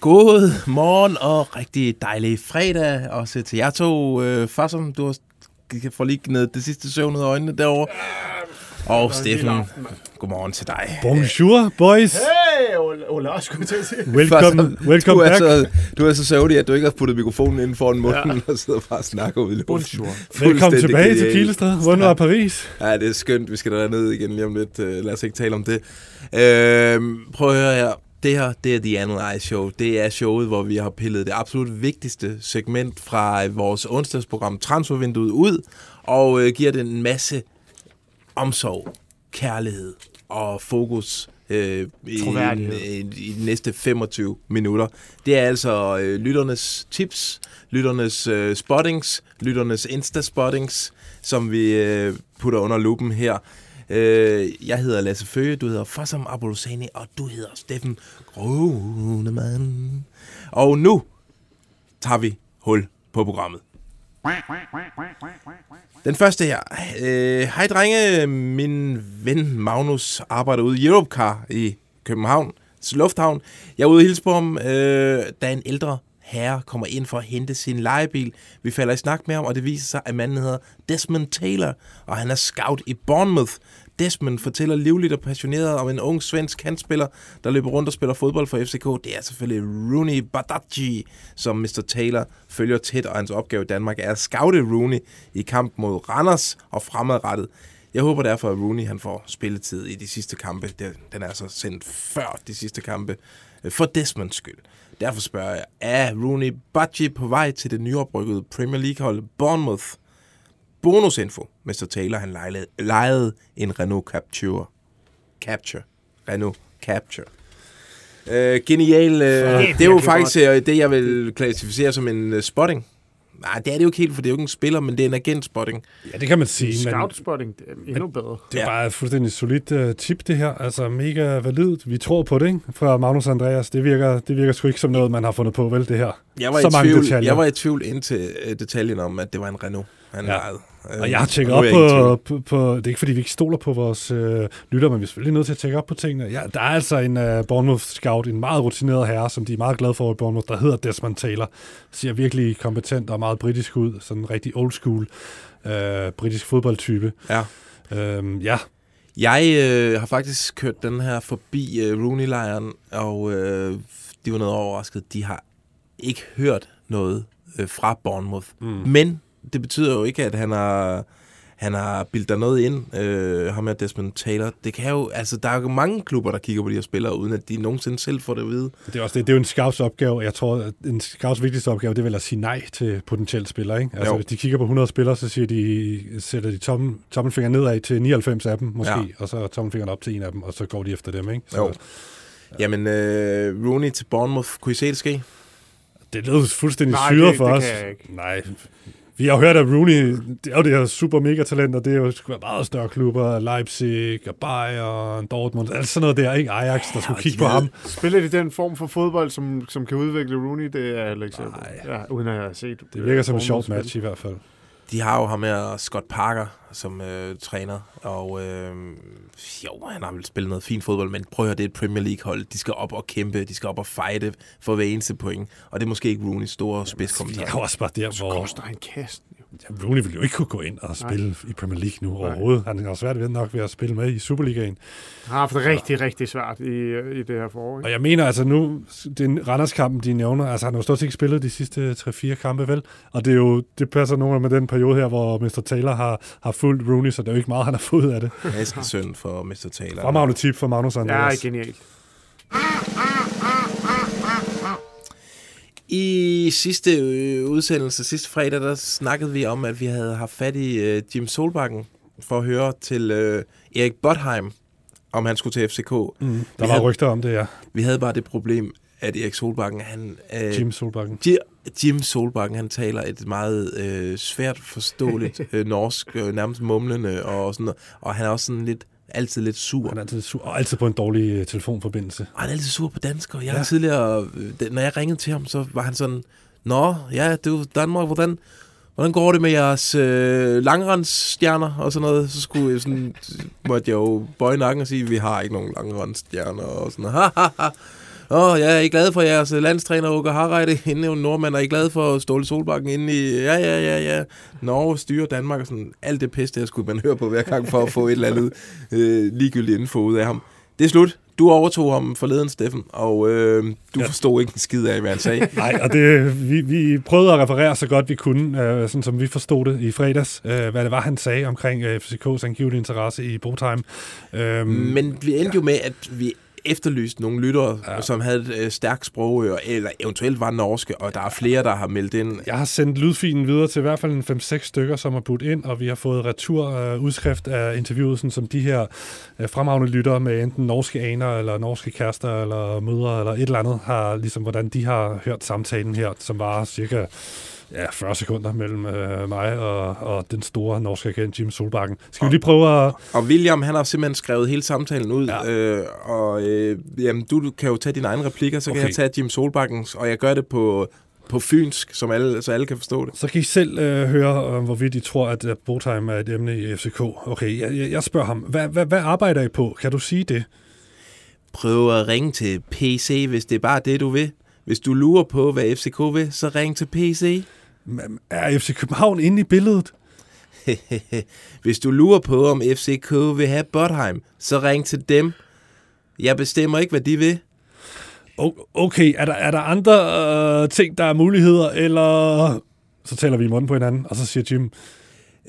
God morgen og rigtig dejlig fredag også til jer to. Øh, Fassum, du har kan få lige gnede det sidste søvn ud af øjnene derovre. Og Steffen, godmorgen til dig. Bonjour, boys. Hey, også skulle til at sige. Welcome, welcome du er back. Så, du er så søvnig, at du ikke har puttet mikrofonen inden foran munden ja. og sidder bare og snakker ud i luften. Bonjour. Velkommen tilbage til genialt. Pilestræd. Hvordan var Paris? Ja, det er skønt. Vi skal derned igen lige om lidt. Uh, lad os ikke tale om det. Uh, prøv at høre her. Det her, det er The Analyze Show. Det er showet, hvor vi har pillet det absolut vigtigste segment fra vores onsdagsprogram Transfervinduet ud, og uh, giver det en masse omsorg, kærlighed og fokus øh, i, i, i de næste 25 minutter. Det er altså øh, lytternes tips, lytternes øh, spottings, lytternes Insta-spottings, som vi øh, putter under lupen her. Øh, jeg hedder Lasse Føge, du hedder Fossum Abolosani, og du hedder Steffen Grunemann. Og nu tager vi hul på programmet. Den første her. Øh, Hej drenge, min ven Magnus arbejder ude i Europcar i København, Lufthavn. Jeg er ude og hilse på ham, øh, da en ældre herre kommer ind for at hente sin lejebil. Vi falder i snak med ham, og det viser sig, at manden hedder Desmond Taylor, og han er scout i Bournemouth. Desmond fortæller livligt og passioneret om en ung svensk kantspiller, der løber rundt og spiller fodbold for FCK. Det er selvfølgelig Rooney Badaji, som Mr. Taylor følger tæt, og hans opgave i Danmark er at scoute Rooney i kamp mod Randers og fremadrettet. Jeg håber derfor, at Rooney han får spilletid i de sidste kampe. Den er altså sendt før de sidste kampe. Øh, for Desmonds skyld. Derfor spørger jeg, er Rooney Badji på vej til det nyoprykkede Premier League-hold Bournemouth? Bonusinfo. Mr. Taylor han lejede, lejede en Renault Capture. Capture. Renault Capture. Øh, genial. Øh, det er jo faktisk øh, det, jeg vil klassificere som en øh, spotting. Nej, det er det jo ikke helt, for det er jo ikke en spiller, men det er en agent-spotting. Ja, det kan man sige. Men Scout-spotting, det er endnu bedre. det er Ja. bare et fuldstændig solidt uh, tip, det her. Altså mega validt. Vi tror på det, ikke? Fra Magnus og Andreas. Det virker, det virker sgu ikke som noget, man har fundet på, vel, det her. Jeg var, Så i mange tvivl, detaljer. jeg var i tvivl indtil øh, detaljen om, at det var en Renault, han ja. lejede. Øh, Og jeg har tjekket op på, på, på... Det er ikke, fordi vi ikke stoler på vores øh, lytter, men vi er selvfølgelig nødt til at tjekke op på tingene. Ja, der er altså en uh, Bournemouth-scout, en meget rutineret herre, som de er meget glade for i Bournemouth, der hedder Desmond Taylor. Ser virkelig kompetent og meget britisk ud. Sådan en rigtig old school øh, britisk fodboldtype. Ja. Øhm, ja, Jeg øh, har faktisk kørt den her forbi øh, Rooney-lejren, og øh, de var noget overrasket. De har ikke hørt noget øh, fra Bournemouth. Mm. Men det betyder jo ikke, at han har, han har bildt der noget ind, øh, ham her Desmond Taylor. Det kan jo, altså, der er jo mange klubber, der kigger på de her spillere, uden at de nogensinde selv får det at vide. Det er, også det, det er jo en scouts opgave. Jeg tror, at en scouts vigtigste opgave, det er vel at sige nej til potentielle spillere. Ikke? Altså, Jo. hvis de kigger på 100 spillere, så siger de, sætter de tommel, tommelfingeren nedad til 99 af dem, måske, Ja. og så tommelfingeren op til en af dem, og så går de efter dem. Ikke? Så Jo. Jamen, øh, Rooney til Bournemouth, kunne I se det ske? Det lød fuldstændig syret for det os. kan jeg ikke. Nej. Vi har jo hørt, at Rooney, det er jo det her super mega talent, og det er jo sgu være meget større klubber, Leipzig og Bayern, Dortmund, alt sådan noget der, ikke Ajax, der skulle og kigge på ham. Spiller de den form for fodbold, som, som kan udvikle Rooney? Det er jeg heller ikke. Nej. Ja, uden at jeg har set Det virker som en sjov match i hvert fald. De har jo ham her, Scott Parker, som øh, træner, og øh, jo, han har vel spillet noget fint fodbold, men prøv at høre, det er et Premier League-hold. De skal op og kæmpe, de skal op og fighte for hver eneste point, og det er måske ikke Rooney's store Det spidskompetencer. er jo også bare der, Så hvor koster han kasten. Ja, Rooney vil jo ikke kunne gå ind og spille Nej. i Premier League nu overhovedet. Han har svært ved nok ved at spille med i Superligaen. Han har haft det rigtig, rigtig svært i, i det her forår. Ikke? Og jeg mener altså nu, den Randers-kampen, de nævner, altså han har jo stort set ikke spillet de sidste 3-4 kampe, vel? Og det er jo, det passer nogle med den periode her, hvor Mr. Taylor har, har fulgt Rooney, så det er jo ikke meget, han har fået af det. Synd for Mr. Taylor. Fremragende tip for Magnus og Ja, Andreas. genialt. I sidste øh, udsendelse, sidste fredag, der snakkede vi om, at vi havde haft fat i øh, Jim Solbakken for at høre til øh, Erik Botheim, om han skulle til FCK. Mm, Vi der var havde- rygter om det, ja. Vi havde bare det problem, at Erik Solbakken, han... Øh, Jim Solbakken. Ji- Jim Solbakken, han taler et meget øh, svært forståeligt øh, norsk, øh, nærmest mumlende, og, sådan noget. og han er også sådan lidt, altid lidt sur. Han er altid, sur, og altid på en dårlig øh, telefonforbindelse. Og han er altid sur på dansk, og jeg Ja. tidligere, øh, det- når jeg ringede til ham, så var han sådan, Nå, ja, du Danmark, hvordan, hvordan går det med jeres øh, langrendsstjerner og sådan noget? Så skulle jeg sådan, måtte jeg jo bøje nakken og sige, vi har ikke nogen langrendsstjerner og sådan noget. Åh, jeg er glad for jeres landstræner, Uke Harreide, inde i Nordmand, er I glad for Ståle Solbakken inde i, ja, ja, ja, ja, Norge styrer Danmark, og sådan, alt det pisse, der skulle man høre på hver gang for at få et eller andet øh, ligegyldigt info ud af ham. Det er slut. Du overtog ham forleden, Steffen, og øh, du ja. forstod ikke en skid af, hvad han sagde. Nej, og det, vi, vi prøvede at referere så godt vi kunne, øh, sådan som vi forstod det i fredags, øh, hvad det var, han sagde omkring øh, FCK's angivelige interesse i Botheim. Øh, Men vi endte ja. jo med, at vi efterlyst nogle lyttere, ja. som havde et øh, stærkt sprog, eller eventuelt var norske, og der er flere, der har meldt ind. Jeg har sendt lydfilen videre til i hvert fald en 5-6 stykker, som har budt ind, og vi har fået retur uh, udskrift af interviewet, sådan, som de her uh, fremragende lyttere med enten norske aner, eller norske kærester, eller mødre, eller et eller andet, har ligesom, hvordan de har hørt samtalen her, som var cirka ja, 40 sekunder mellem øh, mig og, og den store norske agent Jim Solbakken. Skal og, vi lige prøve at... Og William, han har simpelthen skrevet hele samtalen ud, ja. øh, og øh, jamen, du kan jo tage dine egne replikker, så okay. kan jeg tage Jim Solbakkens, og jeg gør det på på fynsk, som alle, så alle kan forstå det. Så kan I selv øh, høre, øh, hvorvidt I tror, at Botheim er et emne i FCK. Okay, jeg, jeg spørger ham, hvad, hvad, hvad arbejder I på? Kan du sige det? Prøv at ringe til PC, hvis det er bare det, du vil. Hvis du lurer på, hvad FCK vil, så ring til PC. Er FC København inde i billedet? Hvis du lurer på, om FCK vil have Botheim, så ring til dem. Jeg bestemmer ikke, hvad de vil. Okay, er der, er der andre øh, ting, der er muligheder, eller... Så taler vi i munden på hinanden, og så siger Jim...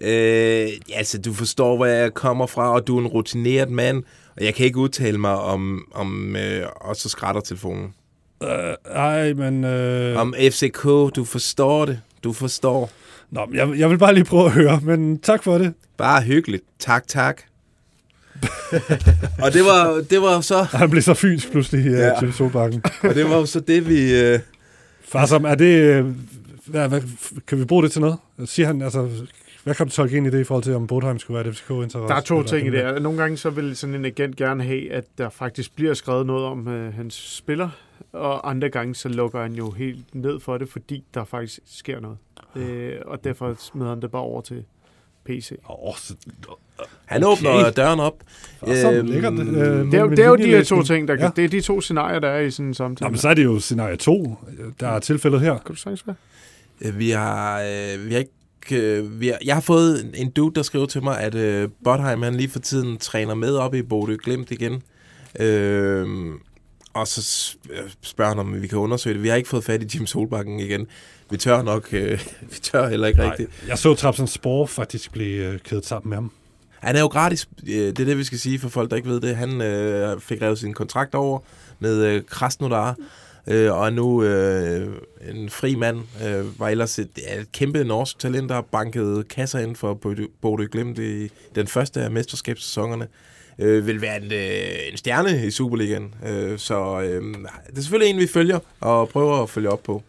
Øh, altså, du forstår, hvor jeg kommer fra, og du er en rutineret mand, og jeg kan ikke udtale mig om, om øh, og så skrætter telefonen. Øh, ej, men... Øh... Om FCK, du forstår det. Du forstår. Nå, jeg, jeg vil bare lige prøve at høre, men tak for det. Bare hyggeligt. Tak, tak. og det var, det var så... Han blev så fynsk pludselig øh, ja. til Solbakken. og det var jo så det, vi... Uh... Far, som, er det... Øh, hvad, hvad, kan vi bruge det til noget? Siger han, altså, hvad kan du tolke ind i det i forhold til, om Bodheim skulle være et FCK-interesse? Der er to ting i det. Nogle gange så vil sådan en agent gerne have, at der faktisk bliver skrevet noget om uh, hans spiller, og andre gange så lukker han jo helt ned for det, fordi der faktisk sker noget. Øh, og derfor smider han det bare over til PC. Oh, så, han okay. åbner døren op. Øhm, det, øh, det, er, det er jo de her to ting, der kan, ja. det er de to scenarier, der er i sådan en samtale. Jamen, så er det jo scenarie 2, der er tilfældet her. Kan du sagtens være? Øh, vi har, øh, vi har ikke øh, vi har, jeg har fået en dude, der skriver til mig, at øh, Botheim, han lige for tiden træner med op i Bodø Glimt igen. Øh, og så spørger han, om vi kan undersøge det. Vi har ikke fået fat i Jim Solbakken igen. Vi tør nok, øh, vi tør heller ikke Nej, rigtigt. Jeg så Trapsen Spore faktisk blive øh, kædet sammen med ham. Han er jo gratis. Det er det, vi skal sige for folk, der ikke ved det. Han øh, fik revet sin kontrakt over med øh, Krasnodar, øh, og er nu øh, en fri mand. Øh, var ellers et, et kæmpe norsk talent, der har banket kasser ind for Bodø Glimt i den første af mesterskabssæsonerne øh, vil være en, øh, en stjerne i Superligaen. Øh, så øh, det er selvfølgelig en, vi følger og prøver at følge op på.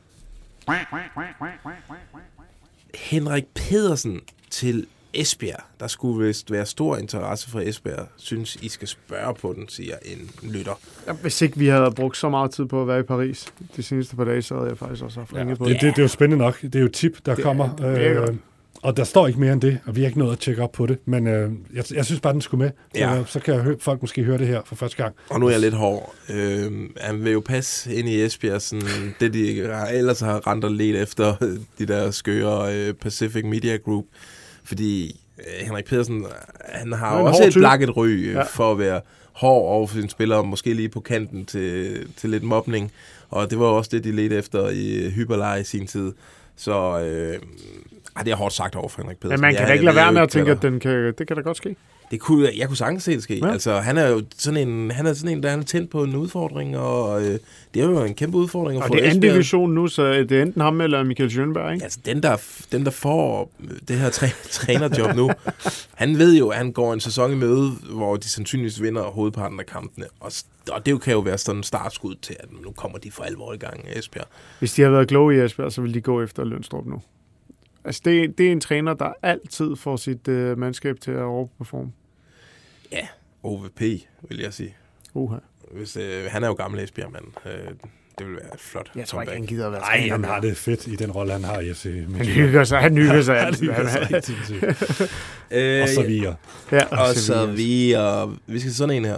Henrik Pedersen til Esbjerg. Der skulle vist være stor interesse for Esbjerg. Synes, I skal spørge på den, siger en lytter. Ja, hvis ikke vi havde brugt så meget tid på at være i Paris de seneste par dage, så havde jeg faktisk også haft ja, på det. Det, det er jo spændende nok. Det er jo tip, der det, kommer. Det øh, og der står ikke mere end det, og vi har ikke nået at tjekke op på det. Men øh, jeg, jeg synes bare, den skulle med. Så, ja. så kan jeg hø- folk måske høre det her for første gang. Og nu er jeg lidt hård. Øh, han vil jo passe ind i Esbjerg, sådan, det de ellers har rent og let efter de der skøre øh, Pacific Media Group. Fordi øh, Henrik Pedersen, han har jo også et blakket ry øh, ja. for at være hård over for sine spillere, måske lige på kanten til, til lidt mobning. Og det var også det, de ledte efter i Hyperleje i sin tid. Så øh, ej, det er hårdt sagt over for Henrik Pedersen. Men man kan da ikke lade være med at tænke, at den kan, det kan da godt ske. Det kunne, jeg kunne sagtens se det ske. Ja. Altså, han er jo sådan en, han er sådan en, der er tændt på en udfordring, og øh, det er jo en kæmpe udfordring at og få det er anden division nu, så det er enten ham eller Michael Schönberg, ikke? Altså, den der, den der får det her træ, trænerjob nu, han ved jo, at han går en sæson i møde, hvor de sandsynligvis vinder hovedparten af kampene. Og, og det kan jo være sådan en startskud til, at nu kommer de for alvor i gang Esbjerg. Hvis de har været kloge i Esbjerg, så vil de gå efter Lønstrup nu. Altså, det, det er en træner, der altid får sit øh, mandskab til at overperforme. Ja, OVP, vil jeg sige. Uha. Hvis, øh, han er jo gammel Esbjerg, men øh, det vil være et flot Jeg tror ikke, han gider at være Nej, han har det fedt i den rolle, han har i FC. Han hygger sig, han hygger sig. han hygger sig øh, og så videre. Ja, og, og så videre. Vi skal sådan en her.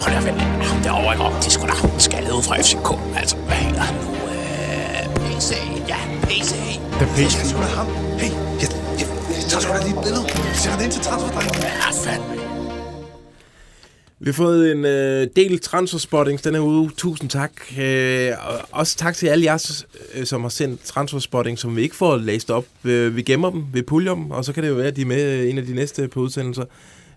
Hold da vel, derovre i Rom, de skulle da skaldet noget fra FCK. Altså, hvad hedder han nu? Øh, PC. Ja, PC. The Pace. Jeg sgu da ham. Hey, jeg, jeg, jeg tager sgu da lige et billede. Sæt han ind til transferdrengen. Ja, fandme. Vi har fået en øh, del transferspottings den her uge. Tusind tak. Øh, og også tak til alle jer, øh, som har sendt transferspotting, som vi ikke får læst op. Øh, vi gemmer dem, vi puljer dem, og så kan det jo være, at de er med øh, en af de næste på udsendelser.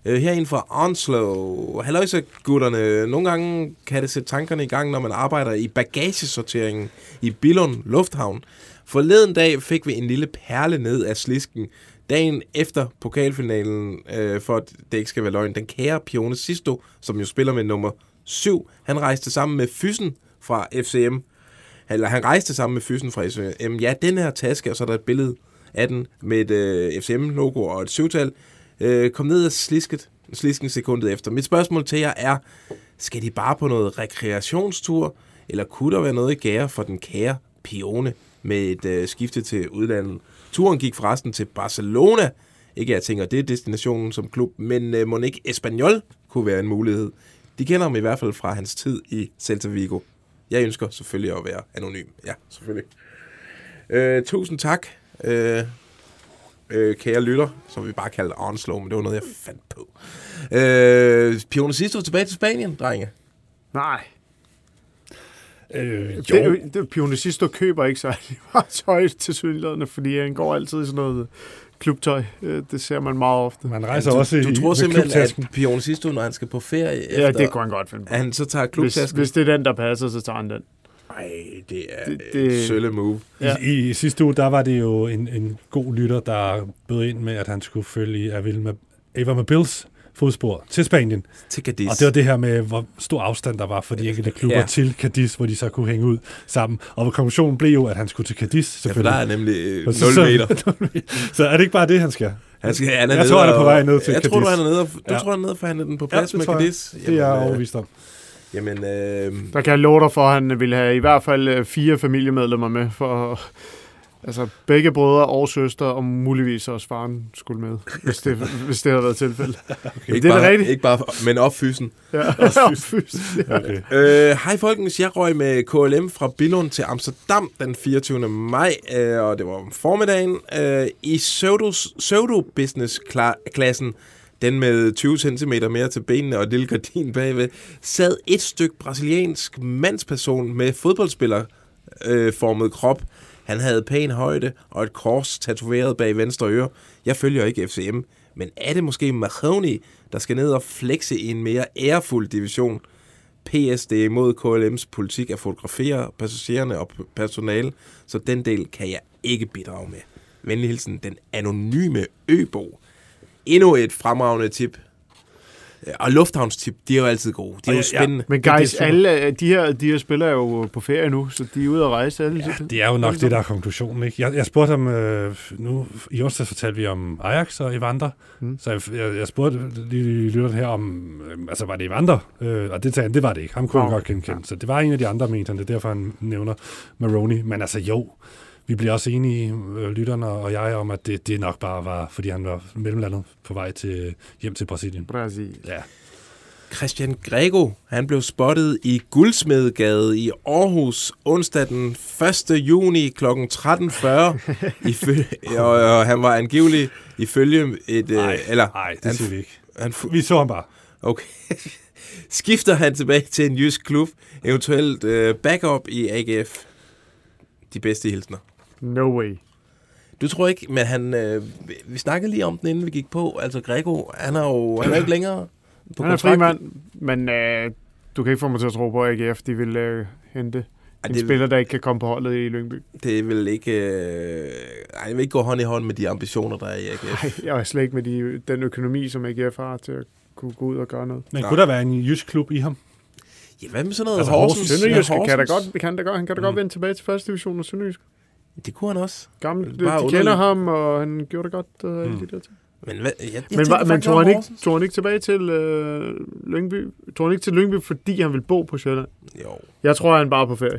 Øh, her er en fra Onslow. Halløjsa, gutterne. Nogle gange kan det sætte tankerne i gang, når man arbejder i bagagesorteringen i Billund Lufthavn. Forleden dag fik vi en lille perle ned af slisken. Dagen efter pokalfinalen, øh, for at det ikke skal være løgn, den kære Pione Sisto, som jo spiller med nummer 7, han rejste sammen med Fyssen fra FCM. Eller han rejste sammen med Fyssen fra FCM. Ja, den her taske, og så er der et billede af den med et øh, FCM-logo og et syvtal, øh, kom ned af slisket, slisken sekundet efter. Mit spørgsmål til jer er, skal de bare på noget rekreationstur, eller kunne der være noget i gære for den kære Pione med et øh, skifte til udlandet? Turen gik forresten til Barcelona. Ikke jeg tænker, det er destinationen som klub, men øh, må ikke Espanyol kunne være en mulighed. De kender ham i hvert fald fra hans tid i Celta Vigo. Jeg ønsker selvfølgelig at være anonym. Ja, selvfølgelig. Øh, tusind tak, øh, øh, kære lytter, som vi bare kalder Onslow, men det var noget, jeg fandt på. Øh, Pione Sisto tilbage til Spanien, drenge. Nej. Øh, jo. Det, det, Pionicisto køber ikke særlig meget tøj til synligheden, fordi han går altid i sådan noget klubtøj. Øh, Det ser man meget ofte. Man rejser du, også i, du tror simpelthen, klubtasken. at Pione Sisto, når han skal på ferie efter, Ja, det kunne han godt finde på. at han så tager Hvis, klubtasken? hvis det er den, der passer, så tager han den. Nej, det er Det- det, sølle move. Ja. I, I sidste uge, der var det jo en, en god lytter, der bød ind med, at han skulle følge i Avil med, Eva med Bills fodspor til Spanien. Til Cadiz. Og det var det her med, hvor stor afstand der var for de enkelte klubber Ja. ja. til Cadiz, hvor de så kunne hænge ud sammen. Og konklusionen blev jo, at han skulle til Cadiz, Ja, for der selvfølgelig. er nemlig øh, 0 Og så- meter. så er det ikke bare det, han skal? Han skal, han er Jeg tror, han er på vej ned til Jeg tror, du Cadiz. er nede, og, du Ja. tror, han er nede og forhandle den på Ja, plads det med. Cadiz. Det er jeg øh, overbevist om. Jamen, øh, Der kan jeg love dig for, at han ville have i hvert fald øh, fire familiemedlemmer med. For, altså begge brødre og søster, og muligvis også faren skulle med, hvis det, hvis det havde været tilfældet. ikke, det er bare, rigtigt. ikke bare, men opfysen. Ja, fysisk. Okay. Øh, Hej folkens, jeg røg med KLM fra Billund til Amsterdam den 24. maj, øh, og det var om formiddagen, øh, i pseudo- pseudo-business-klassen, den med 20 cm mere til benene og et lille gardin bagved, sad et stykke brasiliansk mandsperson med fodboldspiller øh, formet krop. Han havde pæn højde og et kors tatoveret bag venstre øre. Jeg følger ikke FCM, men er det måske Mahoney, der skal ned og flexe i en mere ærefuld division? PS, det er imod KLM's politik at fotografere passagererne og personale, så den del kan jeg ikke bidrage med. Venlig hilsen, den anonyme Øbo. Endnu et fremragende tip. Ja, Og lufthavnstip, de er jo altid gode. De er jo Ja, ja. spændende. Men guys, alle øh, de her, de her spillere er jo på ferie nu, så de er ude at rejse alle. Ja, det er jo nok det, der er konklusionen. Ikke? Jeg, jeg spurgte ham, øh, nu i onsdag fortalte vi om Ajax og Evander, Mm. så jeg, jeg, jeg spurgte lige lytteren her om, øh, altså var det Evander? Øh, og det sagde han, det var det ikke. Ham kunne han godt genkende. Så det var en af de andre, mente han. Det er derfor, han nævner Maroni. Men altså jo, vi bliver også enige, øh, lytterne og jeg, om, at det, det nok bare var, fordi han var mellemlandet på vej til, hjem til Brasilien. Brasil. Ja. Christian Grego, han blev spottet i Guldsmedegade i Aarhus onsdag den 1. juni kl. 13.40. Ifølge, og, og han var angivelig ifølge et... Nej, øh, eller, nej, det han, siger vi ikke. han, fu- Vi så ham bare. okay. Skifter han tilbage til en jysk klub, eventuelt øh, backup i AGF? De bedste hilsner. No way. Du tror ikke, men han, øh, vi snakkede lige om den, inden vi gik på. Altså, Grego, han er jo han er ikke længere på Han er kontrakt. fri mand, men øh, du kan ikke få mig til at tro på, at AGF de vil øh, hente Ej, en det, spiller, der ikke kan komme på holdet i Lyngby. det vil ikke... Øh, ej, det vil ikke gå hånd i hånd med de ambitioner, der er i AGF. Nej, jeg er slet ikke med de, den økonomi, som AGF har til at kunne gå ud og gøre noget. Men Nej. kunne der være en jysk klub i ham? Ja, hvad med sådan noget Altså, Horsens? Horsens. Sønderjysk Ja, kan da Horsens. godt, kan da godt, han kan da godt vende tilbage til første division af Sønderjysk. Det kunne han også. Gammel, Det de, bare de underligt. kender ham, og han gjorde det godt. Øh, mm. De der ting. Men, hvad, jeg, jeg Men, var, men tog, han ikke, tog han ikke tilbage til øh, Lyngby? Tog han ikke til Lyngby, fordi han ville bo på Sjælland? Jo, Jeg tror, han bare er på ferie.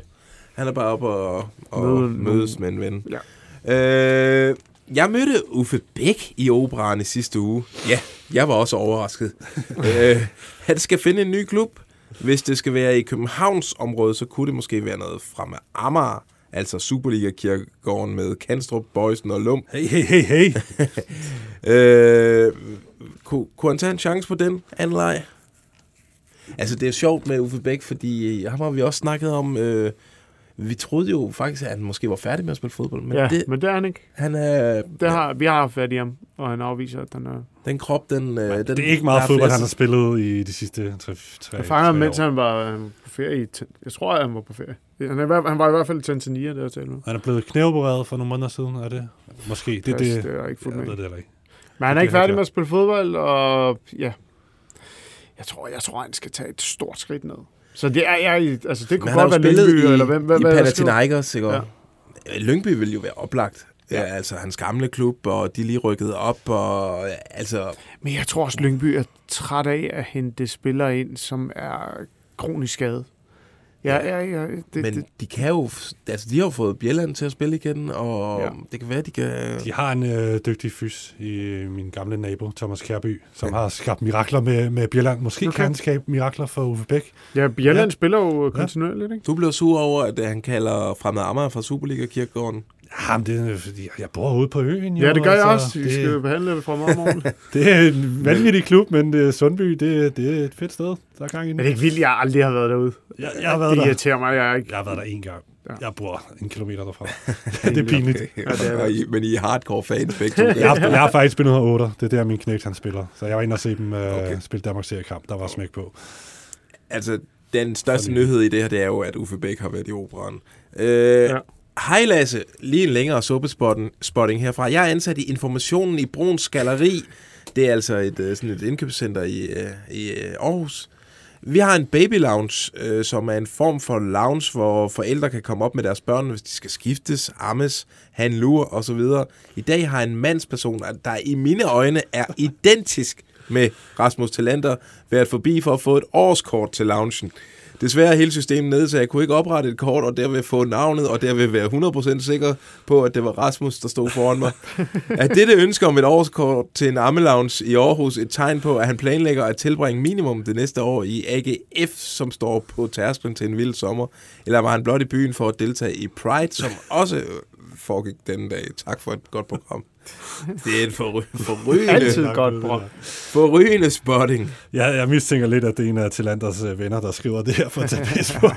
han er bare oppe og, og Møde mødes med en ven. Ja. Øh, jeg mødte Uffe Bæk i operan i sidste uge. Ja, jeg var også overrasket. øh, han skal finde en ny klub. Hvis det skal være i Københavns område, så kunne det måske være noget fra med Amager, altså Superliga-kirkegården med Kanstrup, Bøjsen og Lum. Hey, hey, hey, hey. Øh, kunne, kunne han tage en chance på den anden leg? Altså, det er sjovt med Uffe Bæk, fordi ham har vi også snakket om. Øh, vi troede jo faktisk, at han måske var færdig med at spille fodbold, men ja, det, men det er han ikke. han er, Det har, vi har haft fat i ham, og han afviser, at han er... den krop, den... øh, den Det er ikke meget fodbold, han har spillet i de sidste 3 Jeg fanger ham, mens han var øh, på ferie i... Jeg tror, at han var på ferie. Han, er, han var i hvert fald i Tanzania, det jeg talte med. Han er blevet knæopereret for nogle måneder siden, er det? Måske. Det, Det, det, det, det, er jeg ikke fuldt med. det ikke. Men han er ikke færdig med at spille fodbold, og ja... Jeg tror, jeg tror, han skal tage et stort skridt ned. Så det er jeg... Altså, det Men kunne har godt være Lyngby, i, eller hvem... hvad, i hvad, Panathinaikos, ikke? Ja. Ja. Lyngby vil jo være oplagt. Ja. Ja. altså hans gamle klub, og de lige rykket op, og altså... Men jeg tror også, Lyngby er træt af at hente spillere ind, som er kronisk skadet. Ja, ja, ja. Det, Men det, de kan jo... Altså, de har jo fået Bjelland til at spille igen, og Ja. ja. det kan være, de kan... De har en øh, dygtig fys i min gamle nabo, Thomas Kærby, som har skabt mirakler med, med Bjelland. Måske okay. Kan han skabe mirakler for Uffe Bæk. ja, Bjelland Ja. spiller jo kontinuerligt, ikke? Du blev sur over, at han kalder Fremad Amager fra Superliga-kirkegården. Jamen, det er, fordi jeg bor ude på øen. Jo, Ja, det gør jeg altså, også. Vi Det, skal jo behandle det fra morgen. det er en vanvittig klub, men det, Sundby, det, det er et fedt sted. Der er gang i Men den. det er ikke vildt, jeg aldrig har været derude. Jeg, jeg har været det der. irriterer mig, jeg ikke... Jeg har været der en gang. Ja. Jeg bor en kilometer derfra. det er pinligt. Ja, det er det. I, men I er hardcore fans begge to. Jeg har, jeg har faktisk spillet 108. Det er der, min knægt han spiller. Så jeg var inde og se dem øh, Okay. okay. spille Danmarks seriekamp. Der var smæk på. Altså, den største nyhed i det her, det er jo, at Uffe Bæk har været i operan. Øh, ja. Hej Lasse, lige en længere suppespotting spotting herfra. Jeg er ansat i informationen i Bruns Galeri. Det er altså et, øh, sådan et indkøbscenter i, øh, i øh, Aarhus. Vi har en baby lounge, øh, som er en form for lounge, hvor forældre kan komme op med deres børn, hvis de skal skiftes, ammes, have en lur osv. I dag har en mandsperson, der i mine øjne er identisk med Rasmus Talander, været forbi for at få et årskort til loungen. Desværre er hele systemet nede, så jeg kunne ikke oprette et kort, og derved få navnet, og derved være 100% sikker på, at det var Rasmus, der stod foran mig. Er dette ønske om et årskort til en ammelounge i Aarhus et tegn på, at han planlægger at tilbringe minimum det næste år i AGF, som står på tærsklen til en vild sommer? Eller var han blot i byen for at deltage i Pride, som også foregik denne dag? Tak for et godt program. Det er en forry- forrygende, Altid godt, bror. forrygende spotting. Jeg, jeg mistænker lidt, at det er en af Tillanders øh, venner, der skriver det her for at tage pis på.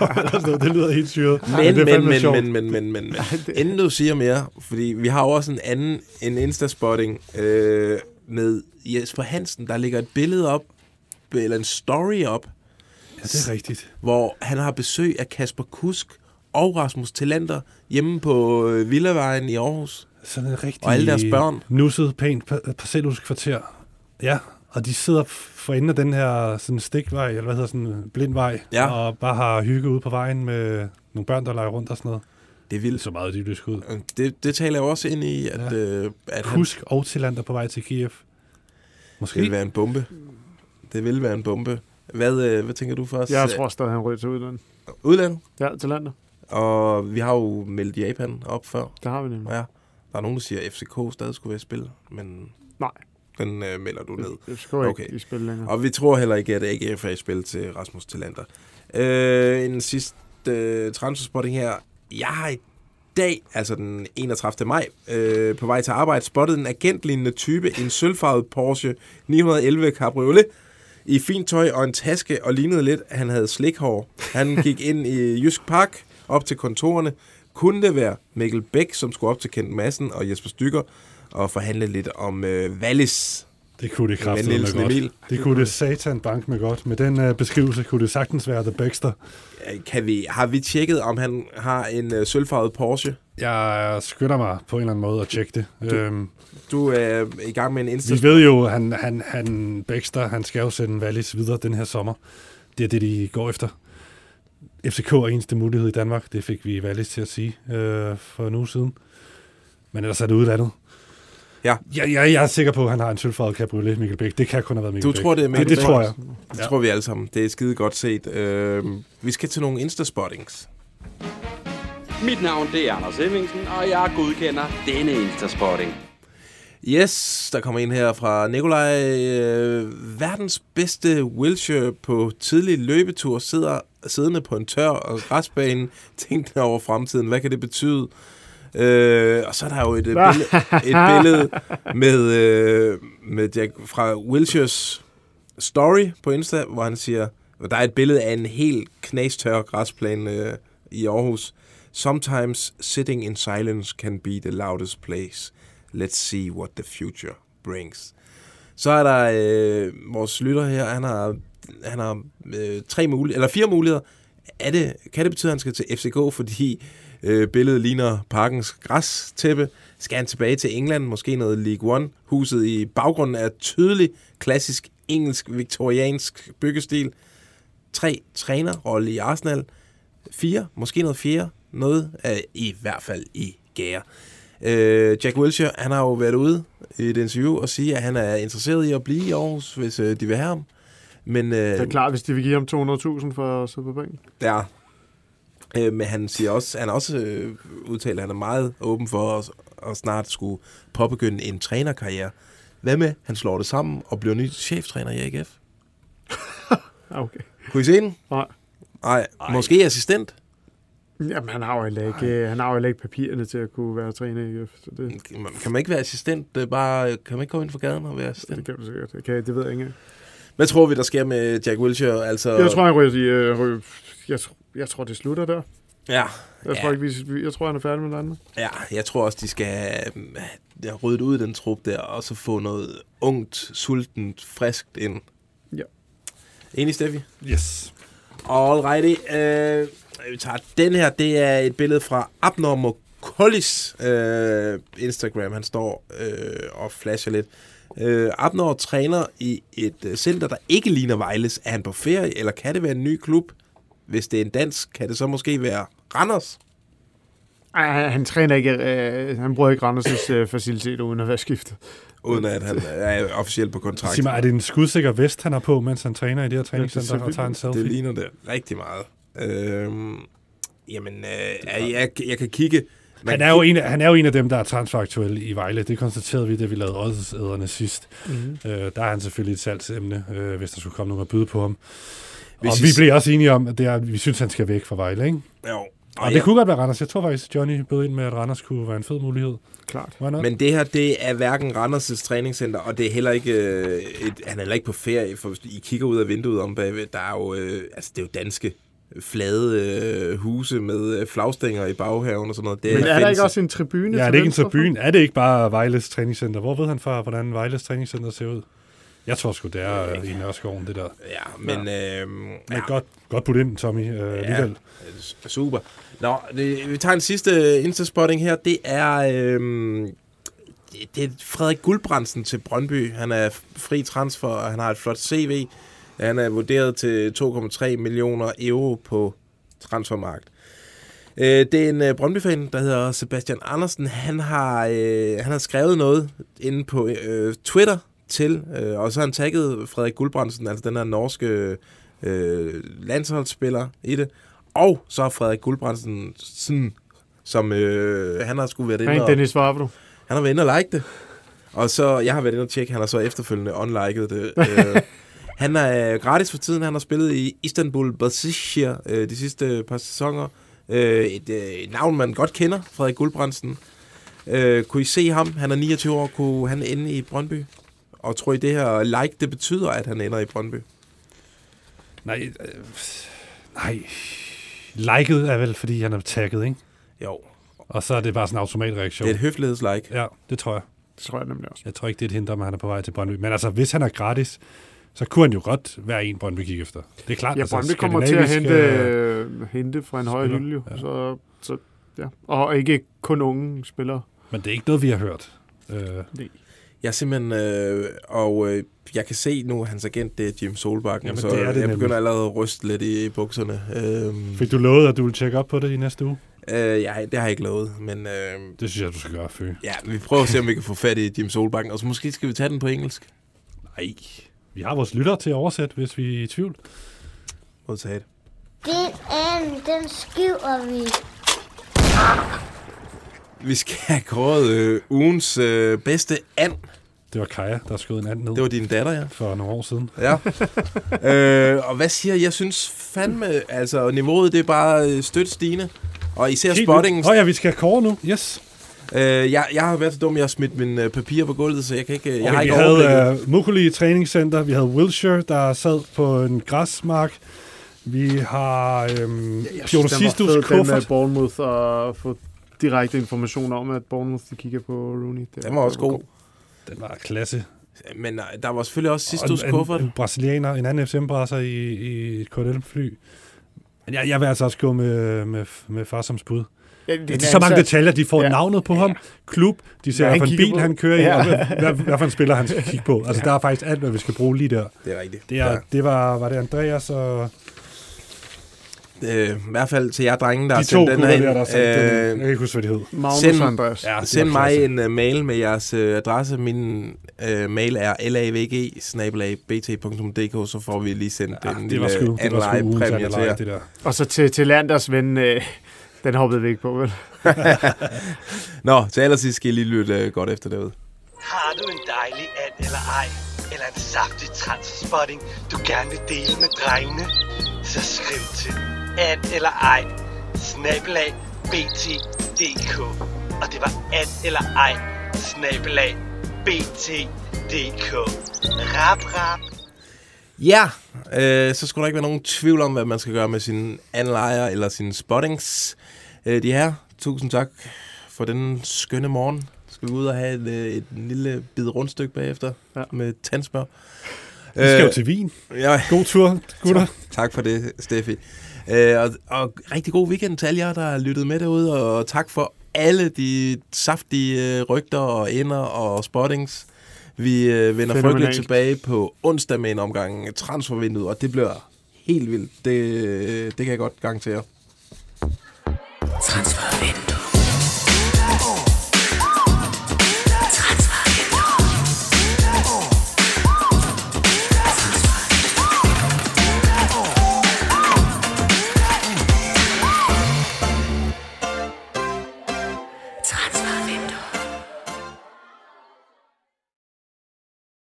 det lyder helt syret. Men, men, men, sjovt. men, men, men, men, men, inden du siger mere, fordi vi har jo også en anden, en Insta-spotting øh, med Jesper Hansen, der ligger et billede op, eller en story op, Ja, det er rigtigt. hvor han har besøg af Kasper Kusk og Rasmus Tillander hjemme på øh, Villavejen i Aarhus. Sådan en rigtig Og alle deres børn. nusset, pænt pa- parcelhuskvarter. Ja, og de sidder for enden af den her sådan stikvej, eller hvad hedder sådan en blind vej, Ja. og bare har hygge ude på vejen med nogle børn, der leger rundt og sådan noget. Det er Det er vildt. så meget idyllisk ud. Det, det taler jo også ind i, at, Ja. øh, at han Husk og Tillander på vej til Kiev. Måske. det vil være en bombe. Det vil være en bombe. Hvad, øh, hvad tænker du først? Jeg tror stadig, han ryger til udlandet. Udlandet? Ja, til landet. Og vi har jo meldt Japan op før. Det har vi nemlig. Ja. Der er nogen, der siger, at FCK stadig skulle være i spil, men Nej. den øh, melder du ned. Skal jo Okay. ikke i spil længere. Og vi tror heller ikke, at AGF er i spil til Rasmus Tillander. Øh, en sidste øh, transferspotting her. Jeg har i dag, altså den 31. maj, øh, på vej til arbejde, spottet en agentlignende type, en sølvfarvet Porsche 911 Cabriolet, i fint tøj og en taske, og lignede lidt, at han havde slikhår. Han gik ind i Jysk Park, op til kontorerne. Kunne det være Mikkel Bæk, som skulle op til Kent Madsen og Jesper Stykker, og forhandle lidt om øh, Wallis. Det kunne det kraftedeme med godt. Emil. Det kunne det satan bank med godt. Med den uh, beskrivelse kunne det sagtens være The Baxter. Kan vi, har vi tjekket, om han har en øh, sølvfarvet Porsche? Jeg skynder mig på en eller anden måde at tjekke det. Du- Øhm, Du er i gang med en Insta. vi ved jo, han, han, han Baxter, han skal jo sende Wallis videre den her sommer. Det er det, de går efter. FCK er eneste mulighed i Danmark. Det fik vi Wallis til at sige øh, for en uge siden. Men ellers er det udlandet. Ja. Jeg, jeg, jeg er sikker på, at han har en sølvfarvet cabriolet, Mikkel Bæk. Det kan kun have været Mikkel Du Bæk. tror, det er Mikkel det, det tror jeg. Det Ja. tror vi alle sammen. Det er skide godt set. Øh, vi skal til nogle Insta-spottings. Mit navn det er Anders Hemmingsen, og jeg godkender denne Instaspotting. Yes, der kommer en her fra Nikolaj. Øh, verdens bedste Wilshire på tidlig løbetur sidder siddende på en tør og græsbane, tænkende over fremtiden. Hvad kan det betyde? Øh, og så er der jo et, øh, billede, et billede med, øh, med Jack fra Wilshires story på Insta, hvor han siger, og der er et billede af en helt knastør græsplæne øh, i Aarhus. Sometimes sitting in silence can be the loudest place. Let's see what the future brings. Så er der øh, vores lytter her, han har, han har øh, tre muligheder, eller fire muligheder. Er det, kan det betyde, at han skal til FCK, fordi øh, billedet ligner parkens græstæppe? Skal han tilbage til England, måske noget League One? Huset i baggrunden er tydelig klassisk engelsk viktoriansk byggestil. Tre Trænerrolle i Arsenal. Fire, Måske noget fjerde. Noget af, i hvert fald i gære. Øh, Jack Wilshere, han har jo været ude i et interview og sige, at han er interesseret i at blive i Aarhus, hvis øh, de vil have ham. Men, øh, Det er klart, hvis de vil give ham 200.000 for at sidde på bænken. Ja. Øh, men han siger også, han har også øh, udtalt, at han er meget åben for at, at snart skulle påbegynde en trænerkarriere. Hvad med, han slår det sammen og bliver ny cheftræner i AGF? Okay. Kunne I se den? Nej. Nej, måske assistent. Jamen, han har jo heller ikke, han har jo ikke papirerne til at kunne være træner i IF. Så det, Kan man ikke være assistent? Det er bare, kan man ikke gå ind for gaden og være det assistent? kan du sikkert. Det, kan, det ved jeg ikke. Hvad tror vi, der sker med Jack Wilshere? Altså, Jeg tror, han ryger, øh, ryger jeg, tror, jeg tror, det slutter der. Ja, Jeg, Ja. tror, ikke, vi, jeg tror, han er færdig med det andet. ja, jeg tror også, de skal øh, have ryddet ud den trup der, og så få noget ungt, sultent, friskt ind. Ja. Enig, Steffi? Yes. Alrighty. Øh, vi tager den her. Det er et billede fra Abnormal Collis øh, Instagram. Han står øh, og flasher lidt. Øh, Abnor træner i et øh, center, der ikke ligner Vejles. Er han på ferie, eller kan det være en ny klub? Hvis det er en dansk, kan det så måske være Randers? Ej, han, han træner ikke, øh, han bruger ikke Randers' øh, facilitet uden at være skiftet. Uden at han er officielt på kontrakt. Sig mig, er det en skudsikker vest, han har på, mens han træner i det her træningscenter og tager en selfie? Det ligner det rigtig meget. Øhm, jamen, øh, jeg, jeg kan kigge... Man Han er, jo en, af- han er jo en af dem, der er transfaktuel i Vejle. Det konstaterede vi, da vi lavede oddsæderne sidst. Mm-hmm. Øh, der er han selvfølgelig et salgsemne, øh, hvis der skulle komme nogen at byde på ham. Hvis og I vi s- blev også enige om, at, det er, at vi synes, han skal væk fra Vejle, ikke? Jo. Og, Og det kunne godt være Randers. Jeg tror faktisk, Johnny bød ind med, at Randers kunne være en fed mulighed. Klart. Men det her, det er hverken Randers' træningscenter, og det er heller ikke, øh, et, han er heller ikke på ferie, for hvis I kigger ud af vinduet om bagved, der er jo, øh, altså det er jo danske flade øh, huse med øh, flagstænger i baghaven og sådan noget. Det Men er der fancy. ikke også en tribune? Ja, er det ikke en tribune? Er det ikke bare Vejles træningscenter? Hvor ved han fra, hvordan Vejles træningscenter ser ud? Jeg tror sgu, det er øh, i Nørreskoven, det der. Ja, men... Øh, Men ja, godt, godt putt ind, Tommy, øh, alligevel. Ja, super. Nå, det, vi tager en sidste Insta-spotting her. Det er, det, det er Frederik Guldbrandsen til Brøndby. Han er fri transfer, og han har et flot CV. Han er vurderet til 2,3 millioner euro på transfermarkt. Øh, det er en øh, Brøndby-fan, der hedder Sebastian Andersen. Han har, øh, han har skrevet noget inde på øh, Twitter til, øh, og så har han tagget Frederik Guldbrandsen, altså den her norske øh, landsholdsspiller i det. Og så har Frederik Guldbrandsen, sådan, som øh, han har skulle været inde og, Dennis Vavro. han har været inde og like det. Og så, jeg har været inde og tjekke, han har så efterfølgende unliket det. øh, han er gratis for tiden, han har spillet i Istanbul Basaksehir øh, de sidste par sæsoner. Øh, et, øh, et navn, man godt kender, Frederik Guldbrandsen. Øh, kunne I se ham? Han er 29 år, kunne han ende i Brøndby? Og tror I, det her like, det betyder, at han ender i Brøndby? Nej, øh, nej. Liket er vel, fordi han er tagget, ikke? Jo, Og så er det bare sådan en automatreaktion. det er et høflighedslike. Ja, det tror jeg. Det tror jeg nemlig også. Jeg tror ikke, det er et hint om, at han er på vej til Brøndby. Men altså, hvis han er gratis, så kunne han jo godt være en, Brøndby kigger efter. Det er klart. Ja, altså, Brøndby kommer til at hente, øh, hente fra en høj hylde, jo. ja. Så, så, ja. Og ikke kun unge spillere. Men det er ikke noget, vi har hørt. Øh, Jeg er simpelthen, øh, og øh, jeg kan se nu, at hans agent, det er Jim Solbakken, Jamen, så det er det jeg nemlig. begynder allerede at ryste lidt i, i bukserne. Øh, fik du lovet, at du vil tjekke op på det i næste uge? øh, jeg, det har jeg ikke lovet, men øh, Det synes jeg, du skal gøre, Fø. ja, vi prøver at se, om vi kan få fat i Jim Solbakken, og så måske skal vi tage den på engelsk. Nej. Vi har vores lytter til at oversætte, hvis vi er i tvivl. Den anden, den skriver vi. Vi skal have kåret øh, ugens øh, bedste and. Det var Kaja, der skød en anden ned Det var din datter, ja. for nogle år siden. Ja. øh, og hvad siger jeg? Jeg synes fandme, altså niveauet det er bare øh, stødt stigende. Og især spottingen. Åh oh, ja, vi skal have kåre nu. Yes. Øh, jeg, jeg har været så dum, jeg har smidt mine øh, papirer på gulvet, så jeg kan ikke, jeg har Okay, ikke vi overblikket. havde uh, Mukuli træningscenter, vi havde Wilshire, der sad på en græsmark. Vi har øhm, Piotr Sistus den med kuffert. Bournemouth og få direkte information om, at Bournemouth de kigger på Rooney. Det Den var også god. Den var klasse. Men øh, der var selvfølgelig også sidste Og en, kuffert. en, en brasilianer, en anden FCM-brasser i, i et KLM-fly. Men jeg, jeg vil altså også gå med, med, med far som spud. Ja, Det er så mange detaljer, de får Ja. ja. navnet på ham, klub, de ser, en kigger bil på. han kører i, Ja. og hvad, hvad, for en spiller han skal kigge på. Altså, der er faktisk alt, hvad vi skal bruge lige der. Det er rigtigt. Det, er, det var, var det Andreas og Øh, I hvert fald til jer drenge, der har de to sendt den her ind. der, der sagde, øh, jeg kan ikke huske, hvad de hed. Magnus Send- Andreas. Ja, det Send mig en uh, mail med jeres uh, adresse. Min uh, mail er lavg så får vi lige sendt Ja, den det var sgu, det var sgu anleje ugens præmie til jer. det. Og så til, til Landers ven, øh, den hoppede vi ikke på, vel? Nå, til allersidst skal I lige lytte uh, godt efter derude. Har du en dejlig and eller ej, eller en saftig transferspotting, du gerne vil dele med drengene? Så skriv til and eller ej, snabelag bt.dk. Og det var and eller ej, snabelag bt.dk. Rap, rap. Ja, øh, så skulle der ikke være nogen tvivl om, hvad man skal gøre med sine anlejer eller sine spottings. Øh, de her, tusind tak for den skønne morgen. Skal vi ud og have et, øh, et lille bid rundstykke bagefter Ja. med tandsmør. Vi skal jo til Wien. ja, God tur, gutter. Tak for det, Steffi. Øh, og, og rigtig god weekend til alle jer, der har lyttet med derude, og tak for alle de saftige øh, rygter og ender og spottings. Vi øh, vender frygteligt tilbage på onsdag med en omgang transfervinduet, og det bliver helt vildt. Det, det kan jeg godt garantere. transfer in.